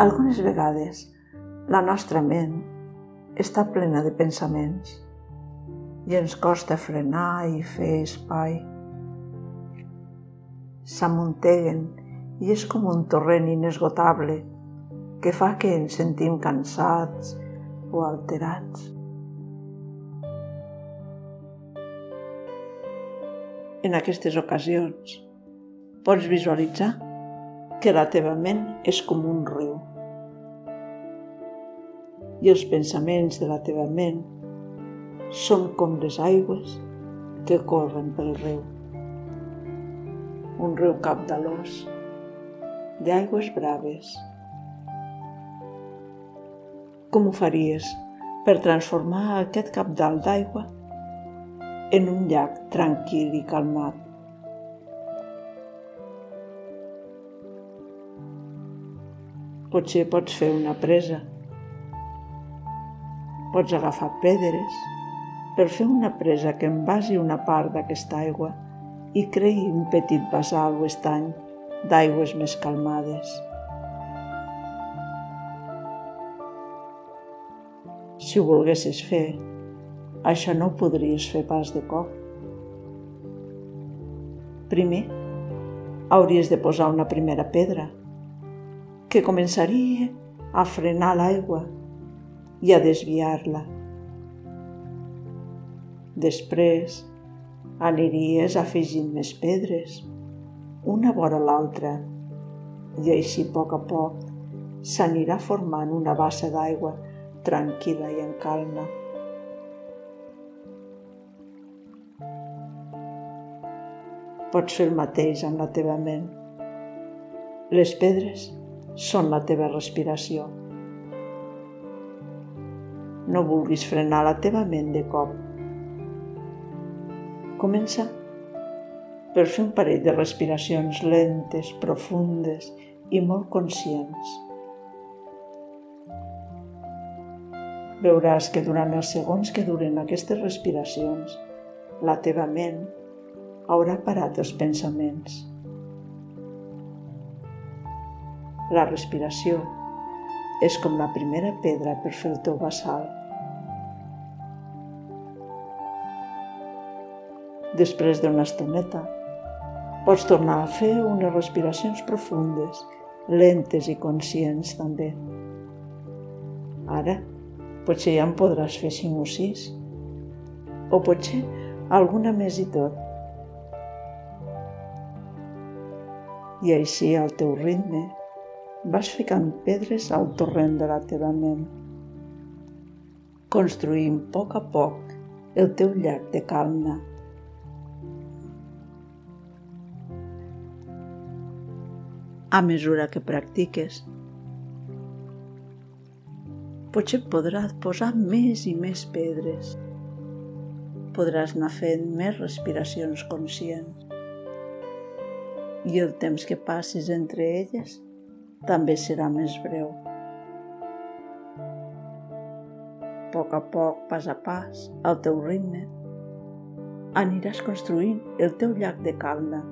Algunes vegades la nostra ment està plena de pensaments i ens costa frenar i fer espai. S'amunteguen i és com un torrent inesgotable que fa que ens sentim cansats o alterats. En aquestes ocasions pots visualitzar que la teva ment és com un riu i els pensaments de la teva ment són com les aigües que corren pel riu. Un riu capdalós d'aigües braves. Com ho faries per transformar aquest capdalt d'aigua en un llac tranquil i calmat? Potser pots fer una presa Pots agafar pedres per fer una presa que envasi una part d'aquesta aigua i creï un petit basal o estany d'aigües més calmades. Si ho volguessis fer, això no ho podries fer pas de cop. Primer, hauries de posar una primera pedra que començaria a frenar l'aigua i a desviar-la. Després aniries afegint més pedres, una vora l'altra, i així a poc a poc s'anirà formant una bassa d'aigua tranquil·la i en calma. Pots fer el mateix amb la teva ment. Les pedres són la teva respiració no vulguis frenar la teva ment de cop. Comença per fer un parell de respiracions lentes, profundes i molt conscients. Veuràs que durant els segons que duren aquestes respiracions, la teva ment haurà parat els pensaments. La respiració és com la primera pedra per fer el teu bassal. Després d'una estoneta, pots tornar a fer unes respiracions profundes, lentes i conscients també. Ara, potser ja en podràs fer cinc o sis, o potser alguna més i tot. I així, al teu ritme, vas ficant pedres al torrent de la teva ment, construint a poc a poc el teu llac de calma. A mesura que practiques. Potser podràs posar més i més pedres. Podràs anar fent més respiracions conscients. I el temps que passis entre elles també serà més breu. A poc a poc, pas a pas, al teu ritme, aniràs construint el teu llac de calma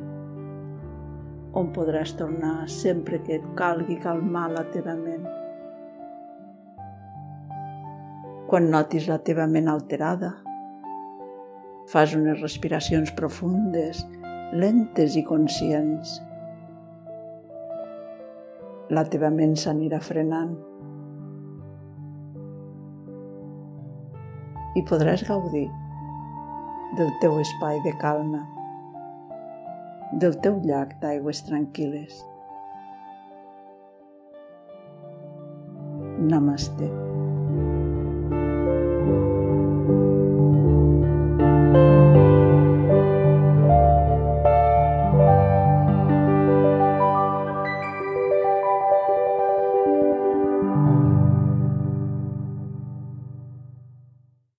on podràs tornar sempre que et calgui calmar la teva ment. Quan notis la teva ment alterada, fas unes respiracions profundes, lentes i conscients. La teva ment s'anirà frenant i podràs gaudir del teu espai de calma del teu llac d'aigües tranquil·les. Namaste.